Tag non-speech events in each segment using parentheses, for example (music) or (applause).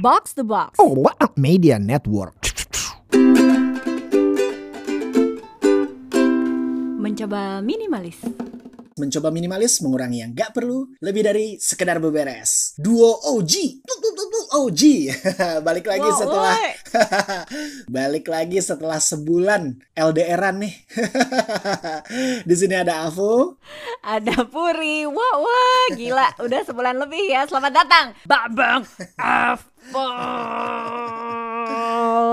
Box the Box. Oh, what a media network. Mencoba minimalis. Mencoba minimalis, mengurangi yang gak perlu, lebih dari sekedar beberes. Duo OG, OG. (laughs) Balik lagi Wow, setelah woi. (laughs) Balik lagi setelah sebulan LDRan nih. (laughs) Di sini ada Avo. Ada Puri. Wah, wah, gila. Udah sebulan lebih ya. Selamat datang. Babang Avo.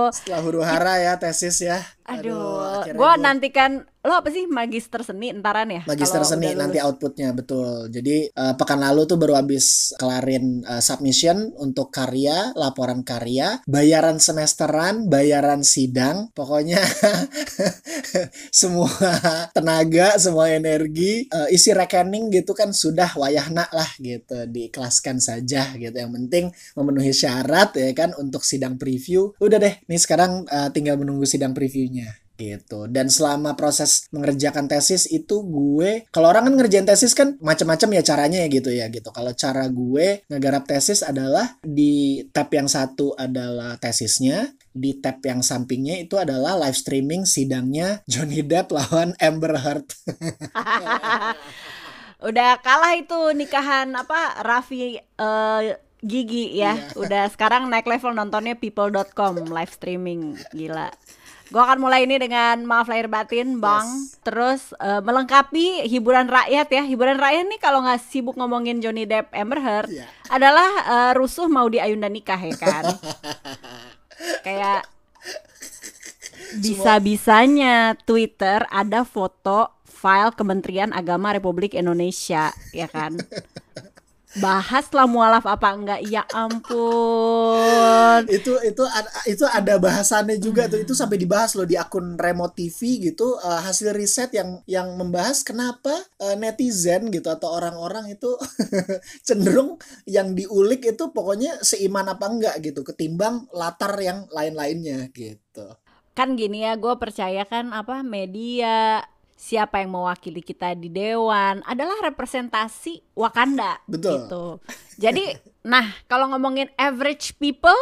Setelah huru hara ya tesis ya. Aduh, gua gua- nantikan lo apa sih magister seni entaran ya? Magister seni nanti outputnya betul. Jadi eh, pekan lalu tuh baru habis kelarin eh, submission untuk karya, laporan karya, bayaran semesteran, bayaran sidang, pokoknya (laughs) semua tenaga, semua energi, eh, isi rekening gitu kan sudah wayahna lah gitu, diikhlaskan saja gitu. Yang penting memenuhi syarat ya kan untuk sidang preview. Udah deh, nih sekarang eh, tinggal menunggu sidang previewnya gitu dan selama proses mengerjakan tesis itu gue kalau orang kan ngerjain tesis kan macam-macam ya caranya ya gitu ya gitu kalau cara gue ngegarap tesis adalah di tab yang satu adalah tesisnya di tab yang sampingnya itu adalah live streaming sidangnya Johnny Depp lawan Amber Heard (laughs) Udah kalah itu nikahan apa Raffi eh, Gigi ya. Iya. Udah sekarang naik level nontonnya people.com live streaming. Gila. Gua akan mulai ini dengan maaf lahir batin, Bang. Yes. Terus eh, melengkapi hiburan rakyat ya. Hiburan rakyat nih kalau nggak sibuk ngomongin Johnny Depp Amber Heard Iya. adalah eh, rusuh mau di Ayunda nikah ya kan. (laughs) Kayak bisa-bisanya Twitter ada foto file Kementerian Agama Republik Indonesia, ya kan? (laughs) Bahas lah mualaf apa enggak? Ya ampun. itu itu itu ada bahasannya juga tuh itu sampai dibahas loh di akun Remote TV gitu eh, hasil riset yang yang membahas kenapa eh, netizen gitu atau orang-orang itu (laughs) cenderung yang diulik itu pokoknya seiman apa enggak gitu ketimbang latar yang lain-lainnya gitu Kan gini ya, gue percaya kan apa media siapa yang mewakili kita di dewan adalah representasi Wakanda Betul. gitu. Jadi, nah kalau ngomongin average people,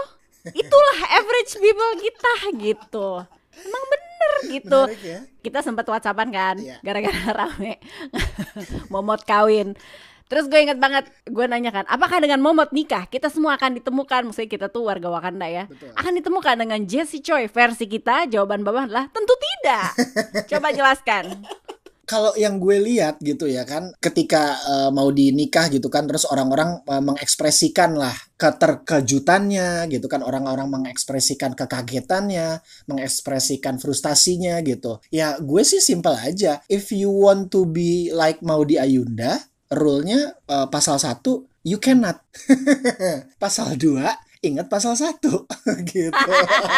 itulah average people kita gitu. Emang bener gitu. Menarik ya. Kita sempat whatsappan kan, Iya. gara-gara rame (laughs) momot kawin. Terus gue inget banget, gue nanya kan, apakah dengan momot nikah kita semua akan ditemukan, maksudnya kita tuh warga Wakanda ya, Betul. akan ditemukan dengan Jesse Choi versi kita? Jawaban bawah adalah tentu tidak. (laughs) Coba jelaskan. kalau yang gue lihat gitu ya kan ketika eh, mau dinikah gitu kan terus orang-orang eh, mengekspresikan lah keterkejutannya gitu kan orang-orang mengekspresikan kekagetannya mengekspresikan frustasinya gitu ya gue sih simpel aja if you want to be like Maudi Ayunda rule-nya eh, pasal 1 you cannot (laughs) pasal 2 ingat pasal 1 (laughs) gitu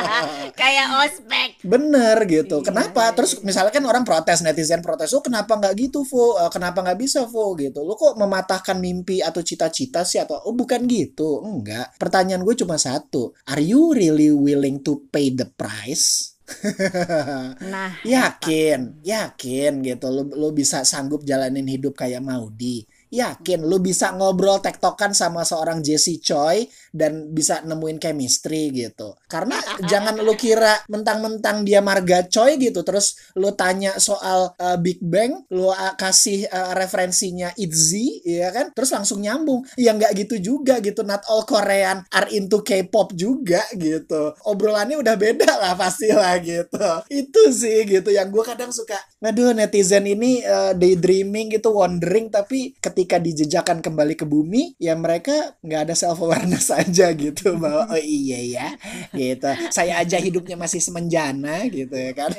(laughs) Kayak ospek. Bener gitu. Iya, Kenapa? Terus misalnya kan orang protes, netizen protes, oh kenapa nggak gitu, Vo? Eh, Kenapa nggak bisa, Vo? Gitu. Lo kok mematahkan mimpi atau cita-cita sih? Atau, oh bukan gitu. Enggak. Pertanyaan gue cuma satu. Are you really willing to pay the price? (laughs) Nah, Yakin, yakin gitu. Lo, lo bisa sanggup jalanin hidup kayak Maudi. Yakin lo bisa ngobrol tektokan sama seorang Jesse Choi dan bisa nemuin chemistry gitu. Karena jangan lo kira mentang-mentang dia marga Choi gitu terus lo tanya soal uh, Big Bang, lo uh, kasih uh, referensinya ITZY ya kan? Terus langsung nyambung. Ya nggak gitu juga gitu. Not all Korean are into K-pop juga gitu. Obrolannya udah beda lah pasti lah gitu. Itu sih gitu yang gue kadang suka. Aduh netizen ini uh, daydreaming gitu, wondering tapi dijejakan kembali ke bumi ya mereka nggak ada self awareness (laughs) aja gitu bahwa oh iya ya gitu. Saya aja hidupnya masih semenjana gitu ya kan.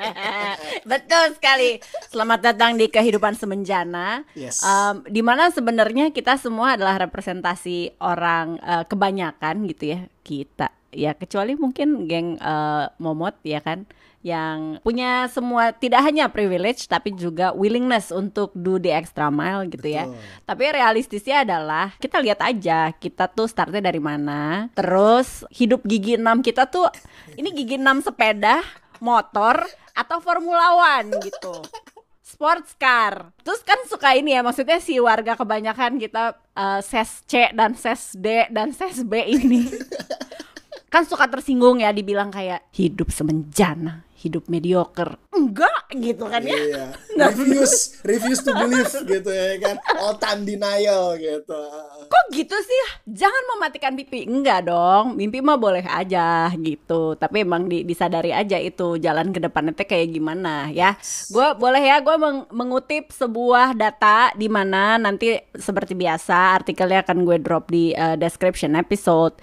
(laughs) Betul sekali. Selamat datang di kehidupan semenjana. Yes. Um, di mana sebenarnya kita semua adalah representasi orang eh, kebanyakan gitu ya kita. Ya kecuali mungkin geng eh, momot ya kan yang punya semua tidak hanya privilege tapi juga willingness untuk do the extra mile gitu ya. Betul. Tapi realistisnya adalah kita lihat aja kita tuh startnya dari mana. Terus hidup gigi 6 kita tuh ini gigi 6 sepeda, motor atau Formula One gitu. Sports car. Terus kan suka ini ya maksudnya si warga kebanyakan kita eh, ses C dan ses D dan ses B ini (laughs) kan suka tersinggung ya dibilang kayak hidup semenjana hidup mediocre. Enggak gitu kan ya? Iya. (laughs) Refuse, refuse to believe gitu ya kan. All time denial gitu. kok gitu sih? Jangan mematikan mimpi. Enggak dong mimpi mah boleh aja gitu. Tapi emang di- disadari aja itu jalan ke depannya teh kayak gimana ya? Gue boleh ya gue mengutip sebuah data di mana nanti seperti biasa artikelnya akan gue drop di uh, description episode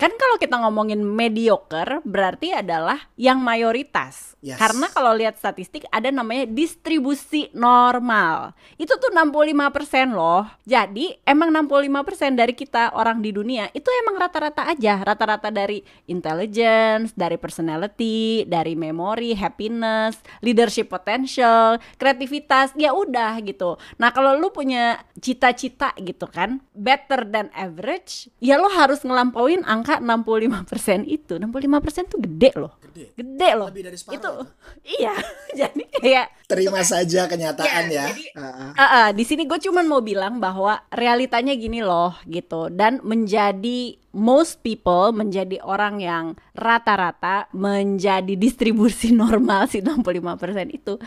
kan kalau kita ngomongin mediocre berarti adalah yang mayoritas Yes. karena kalau lihat statistik ada namanya distribusi normal. Itu tuh 65% loh. Jadi emang 65% dari kita orang di dunia itu emang rata-rata aja, rata-rata dari intelligence, dari personality, dari memory, happiness, leadership potential, kreativitas, ya udah gitu. Nah, kalau lu punya cita-cita gitu kan, better than average, ya lo harus ngelampauin angka 65% itu. 65% tuh gede loh. Gede. Gede loh. Lebih dari separuh Itu tuh. (laughs) iya. (laughs) Jadi kayak Terima saja kenyataan Ya, ya. jadi- Heeh. Ah, ah, di sini gue cuman mau bilang bahwa realitanya gini loh gitu dan menjadi most people menjadi orang yang rata-rata menjadi distribusi (laughs) normal si 65% itu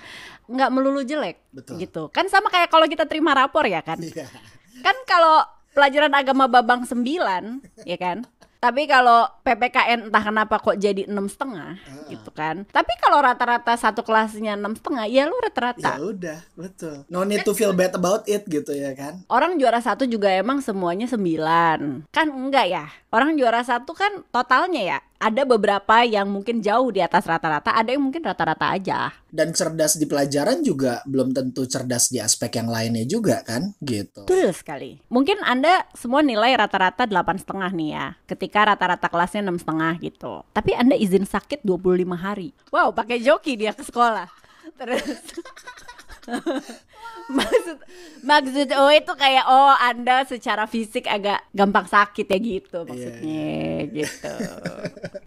nggak melulu jelek Betul. gitu kan sama kayak kalau kita terima rapor ya kan Iya. kan kalau pelajaran agama babang 9 ya kan tapi kalau PPKN entah kenapa kok jadi enam setengah gitu kan. Tapi kalau rata-rata satu kelasnya enam setengah ya lu Ya rata-rata udah, betul. No need to feel bad about it gitu ya kan. Orang juara satu juga emang semuanya sembilan. Kan enggak ya? Orang juara satu kan totalnya ya Ada beberapa yang mungkin jauh di atas rata-rata Ada yang mungkin rata-rata aja. Dan cerdas di pelajaran juga belum tentu cerdas di aspek yang lainnya juga kan, gitu. Betul sekali. Mungkin Anda semua nilai rata-rata delapan setengah nih ya Ketika rata-rata kelasnya enam setengah gitu. Tapi Anda izin sakit 25 hari. Wow pakai joki dia ke sekolah. Terus (laughs) maksud maksud oh itu kayak oh anda secara fisik agak gampang sakit ya gitu maksudnya gitu.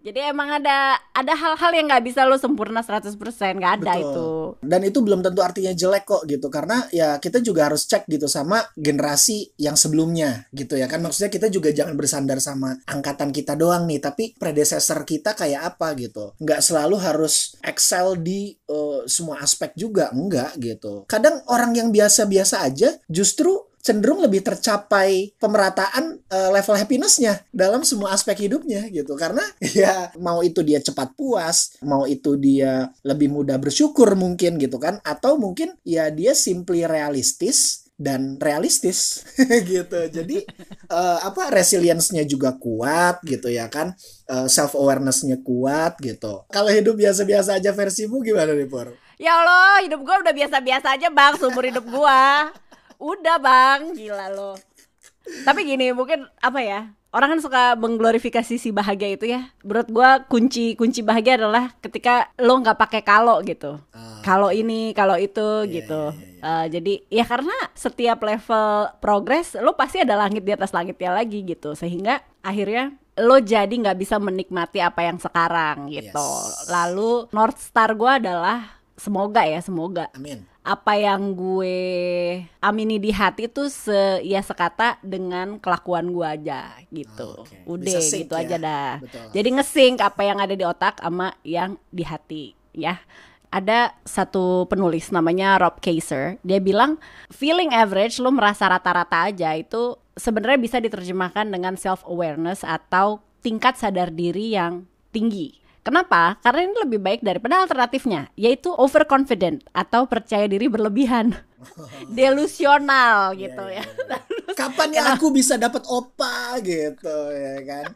Jadi emang ada ada hal-hal yang nggak bisa lo sempurna 100% nggak ada Betul. itu. Dan itu belum tentu artinya jelek kok gitu. Karena ya kita juga harus cek gitu sama generasi yang sebelumnya gitu ya kan. Maksudnya kita juga jangan bersandar sama angkatan kita doang nih tapi predecessor kita kayak apa gitu. Nggak selalu harus excel di eh, semua aspek juga enggak gitu. Kadang orang yang biasa-biasa aja justru cenderung lebih tercapai pemerataan eh, level happinessnya dalam semua aspek hidupnya gitu. Karena (laughs) ya mau itu dia cepat puas mau itu dia lebih mudah bersyukur mungkin gitu kan atau mungkin ya dia simply realistis dan realistis (laughs) gitu. Jadi eh, apa resilience-nya juga kuat gitu ya kan self awareness-nya kuat gitu. Kalau hidup biasa-biasa aja versimu gimana nih Pur? Ya Allah hidup gua udah biasa-biasa aja bang seumur hidup gua. Udah bang gila lo. Tapi gini mungkin apa ya orang kan suka mengglorifikasi si bahagia itu ya. Menurut gua kunci kunci bahagia adalah ketika lo nggak pakai kalau gitu. Ah. kalau ini kalau itu Iya, gitu. Eh, jadi ya karena setiap level progres lo pasti ada langit di atas langitnya lagi gitu. Sehingga akhirnya lo jadi nggak bisa menikmati apa yang sekarang gitu. Yes. lalu north star gua adalah semoga ya semoga Amin apa yang gue amini di hati tuh se ya sekata dengan kelakuan gue aja gitu. Oke. Udah Bisa sync gitu ya. aja dah. Betul. Jadi ngesync apa yang ada di otak sama yang di hati ya. Ada satu penulis namanya Rob Kaiser, dia bilang feeling average lo merasa rata-rata aja itu sebenarnya bisa diterjemahkan dengan self awareness atau tingkat sadar diri yang tinggi. Kenapa? Karena ini lebih baik daripada alternatifnya, yaitu overconfident atau percaya diri berlebihan, (laughs) delusional gitu Iya, ya. (laughs) kapan ya aku bisa dapat opa gitu ya kan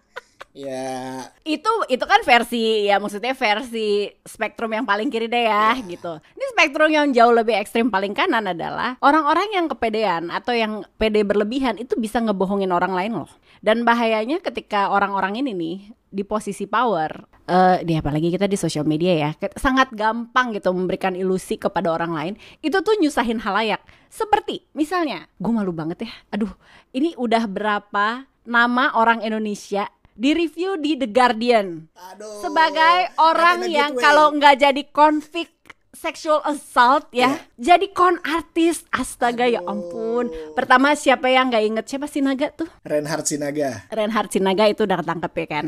ya itu itu kan versi ya maksudnya versi spektrum yang paling kiri deh ya gitu. Ini spektrum yang jauh lebih ekstrim paling kanan adalah orang-orang yang kepedean atau yang pede berlebihan itu bisa ngebohongin orang lain loh. Dan bahayanya ketika orang-orang ini nih di posisi power, eh di apalagi kita di sosial media ya, sangat gampang gitu memberikan ilusi kepada orang lain. Itu tuh nyusahin halayak. Seperti misalnya, gue malu banget ya. Aduh, ini udah berapa nama orang Indonesia di review di The Guardian aduh sebagai orang yang kalau nggak jadi konflik sexual assault ya. Jadi con artis. Astaga ya ampun. Pertama siapa yang nggak inget siapa Sinaga tuh? Reinhard Sinaga. Reinhard Sinaga itu udah ketangkep ya kan.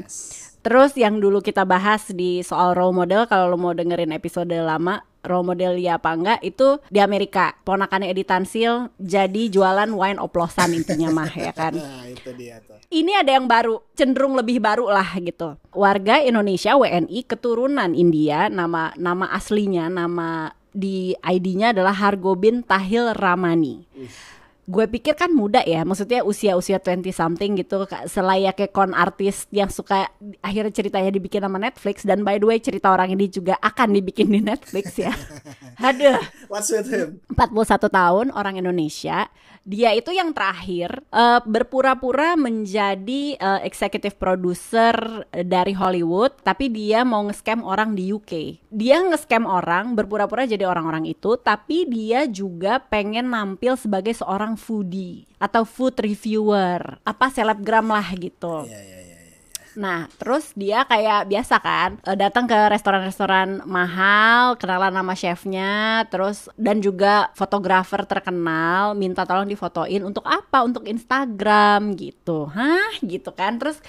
Terus yang dulu kita bahas di soal role model kalau lo mau dengerin episode lama role model ya apa enggak itu di Amerika ponakannya Edi Tansil jadi jualan wine oplosan intinya mah ya kan (laughs) Nah, itu dia tuh. ini ada yang baru, cenderung lebih baru lah gitu. Warga Indonesia WNI keturunan India, nama nama aslinya, nama di ID-nya adalah Hargobin Tahil Ramani. Gue pikir kan muda ya, maksudnya usia-usia 20 something gitu, selayaknya kon artis yang suka akhirnya ceritanya dibikin sama Netflix dan by the way cerita orang ini juga akan dibikin di Netflix ya. (laughs) Aduh. What's with him? 41 tahun orang Indonesia dia itu yang terakhir eh, berpura-pura menjadi eh, executive producer dari Hollywood tapi dia mau nge-scam orang di UK dia nge-scam orang berpura-pura jadi orang-orang itu tapi dia juga pengen nampil sebagai seorang foodie atau food reviewer apa selebgram lah gitu Iya, iya, iya. Nah, terus dia kayak biasa kan, eh, datang ke restoran-restoran mahal, kenalan nama chefnya, terus dan juga fotografer terkenal, minta tolong difotoin untuk apa? Untuk Instagram gitu, hah? Gitu kan? Terus,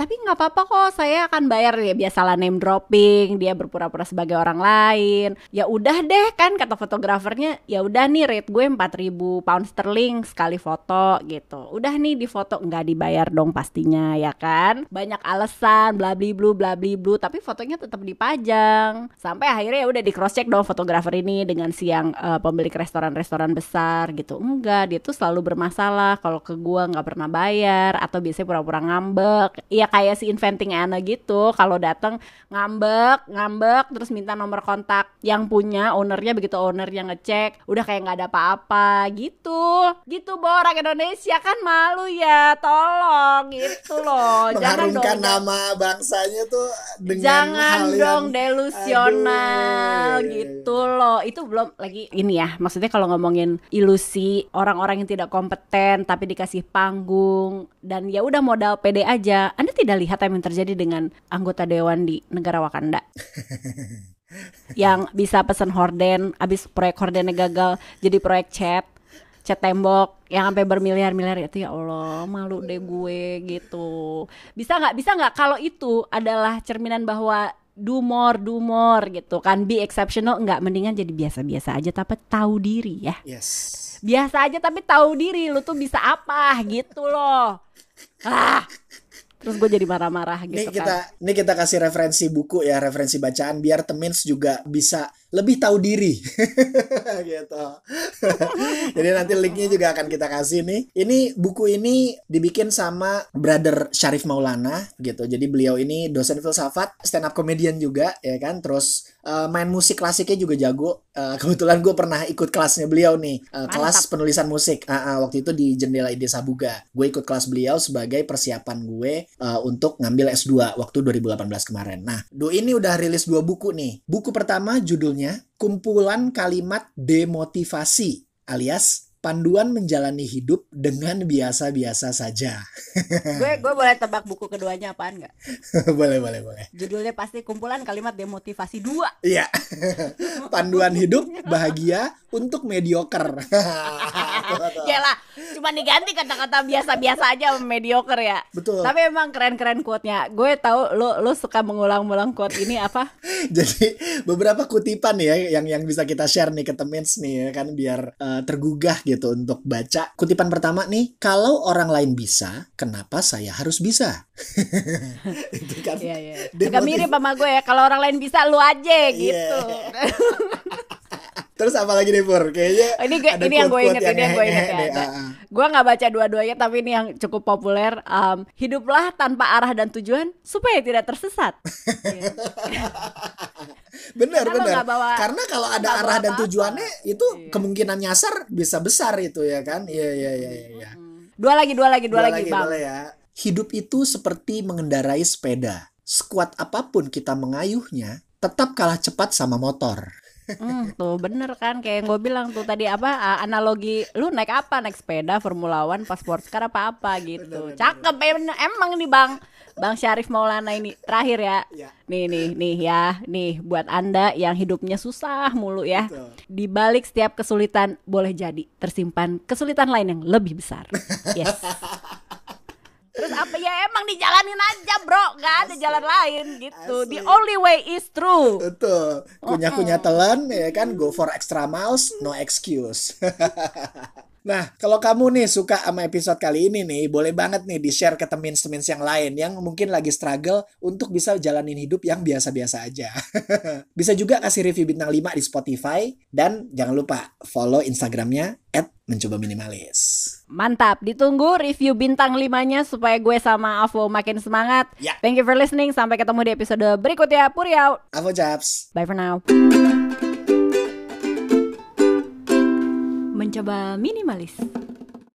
tapi nggak apa-apa kok, saya akan bayar ya biasalah name dropping, dia berpura-pura sebagai orang lain. Ya udah deh kan kata fotografernya, ya udah nih rate gue 4000 pound sterling sekali foto gitu. Udah nih di foto nggak dibayar dong pastinya ya kan? Banyak alasan bla bli blu bla bli blu tapi fotonya tetap dipajang. Sampai akhirnya ya udah di cross check dong fotografer ini dengan si yang eh, pemilik restoran-restoran besar gitu. Enggak, dia tuh selalu bermasalah kalau ke gua nggak pernah bayar atau biasanya pura-pura ngambek. Iya kayak si inventing Anna gitu. Kalau datang ngambek, ngambek terus minta nomor kontak yang punya ownernya begitu owner yang ngecek udah kayak nggak ada apa-apa gitu. Gitu Bo, orang Indonesia kan malu ya. Tolong gitu loh. Jangan dong Nama bangsanya tuh dengan Jangan hal dong yang delusional Aduh, iya, iya, gitu loh. Itu belum lagi ini ya. Maksudnya kalau ngomongin ilusi orang-orang yang tidak kompeten tapi dikasih panggung dan ya udah modal pede aja. Anda tidak lihat apa yang terjadi dengan anggota dewan di negara Wakanda? (laughs) yang bisa pesen horden, abis proyek hordennya gagal jadi proyek chat cat tembok yang sampai bermiliar-miliar itu ya Allah malu deh gue gitu. Bisa nggak bisa nggak kalau itu adalah cerminan bahwa do more do more gitu kan? Be exceptional nggak. Mendingan jadi biasa-biasa aja tapi tahu diri ya. Yes. biasa aja tapi tahu diri lu tuh bisa apa gitu loh. Ah. Terus gue jadi marah-marah Ini gitu kita kan. ini kita kasih referensi buku ya, referensi bacaan biar temins juga bisa lebih tahu diri. (laughs) gitu. Jadi nanti linknya juga akan kita kasih nih. Ini buku ini dibikin sama brother Syarif Maulana gitu. Jadi beliau ini dosen filsafat, stand up comedian juga ya kan. Terus eh, main musik klasiknya juga jago. Eh, kebetulan gue pernah ikut kelasnya beliau nih, eh, kelas penulisan musik. Ah, ah, waktu itu di Jendela Ide Sabuga. Gue ikut kelas beliau sebagai persiapan gue eh, untuk ngambil S2 waktu 2018 kemarin. Nah, Do ini udah rilis dua buku nih. Buku pertama judulnya Kumpulan Kalimat Demotivasi alias Panduan Menjalani Hidup dengan Biasa-Biasa Saja. (laughs) gue gue boleh tebak buku keduanya apaan nggak (laughs) boleh, boleh, boleh. judulnya pasti kumpulan kalimat demotivasi dua Iya. (laughs) Panduan hidup bahagia untuk mediocre. Gila, cuma diganti kata-kata biasa-biasa aja mediocre ya. Betul. Tapi emang keren-keren quote-nya. Gue tahu lo lo suka mengulang-ulang quote ini apa? Jadi beberapa kutipan ya yang yang bisa kita share nih ke temens nih ya kan biar eh, tergugah gitu untuk baca. Kutipan pertama nih, kalau orang lain bisa, kenapa saya harus bisa? (laughs) Itu kan. Iya, iya. Agak mirip sama gue ya. Kalau orang lain bisa lu aja gitu. (laughs) Terus apa lagi nih Pur? Kayaknya Oh, ini gue, ada ini yang gue inget, ini yang gue inget ya. Gue nggak baca dua-duanya, tapi ini yang cukup populer. Um, hiduplah tanpa arah dan tujuan supaya tidak tersesat. (laughs) Bener Karena bener. bawa- Karena kalau ada arah bawa dan tujuannya itu Iya. kemungkinan nyasar bisa besar itu ya kan? Iya iya iya iya. iya. Dua lagi, dua lagi, dua, lagi, bang. boleh ya. Hidup itu seperti mengendarai sepeda. Sekuat apa pun kita mengayuhnya, tetap kalah cepat sama motor. Hmm, tuh bener kan kayak yang gue bilang tuh tadi apa analogi lu naik apa naik sepeda Formula One pas sports car apa apa gitu cakep em- emang nih bang Bang Syarif Maulana ini terakhir ya. Ya. Nih nih nih ya, nih buat Anda yang hidupnya susah mulu ya. Betul. Di balik setiap kesulitan boleh jadi tersimpan kesulitan lain yang lebih besar. (laughs) Yes. Terus apa? Ya emang dijalanin aja bro. Gak ada jalan lain gitu. Asli. The only way is true. Betul. Kunyah-kunyah telan ya kan? Go for extra miles, no excuse. (laughs) Nah, kalau kamu nih suka sama episode kali ini nih, boleh banget nih di-share ke temen-temen yang lain yang mungkin lagi struggle untuk bisa jalanin hidup yang biasa-biasa aja. (laughs) bisa juga kasih review bintang 5 di Spotify dan jangan lupa follow Instagramnya at mencoba minimalis. Mantap, ditunggu review bintang 5-nya supaya gue sama Avo makin semangat. Ya. Thank you for listening. Sampai ketemu di episode berikutnya. Puri out. Avo Japs. Bye for now. Mencoba minimalis.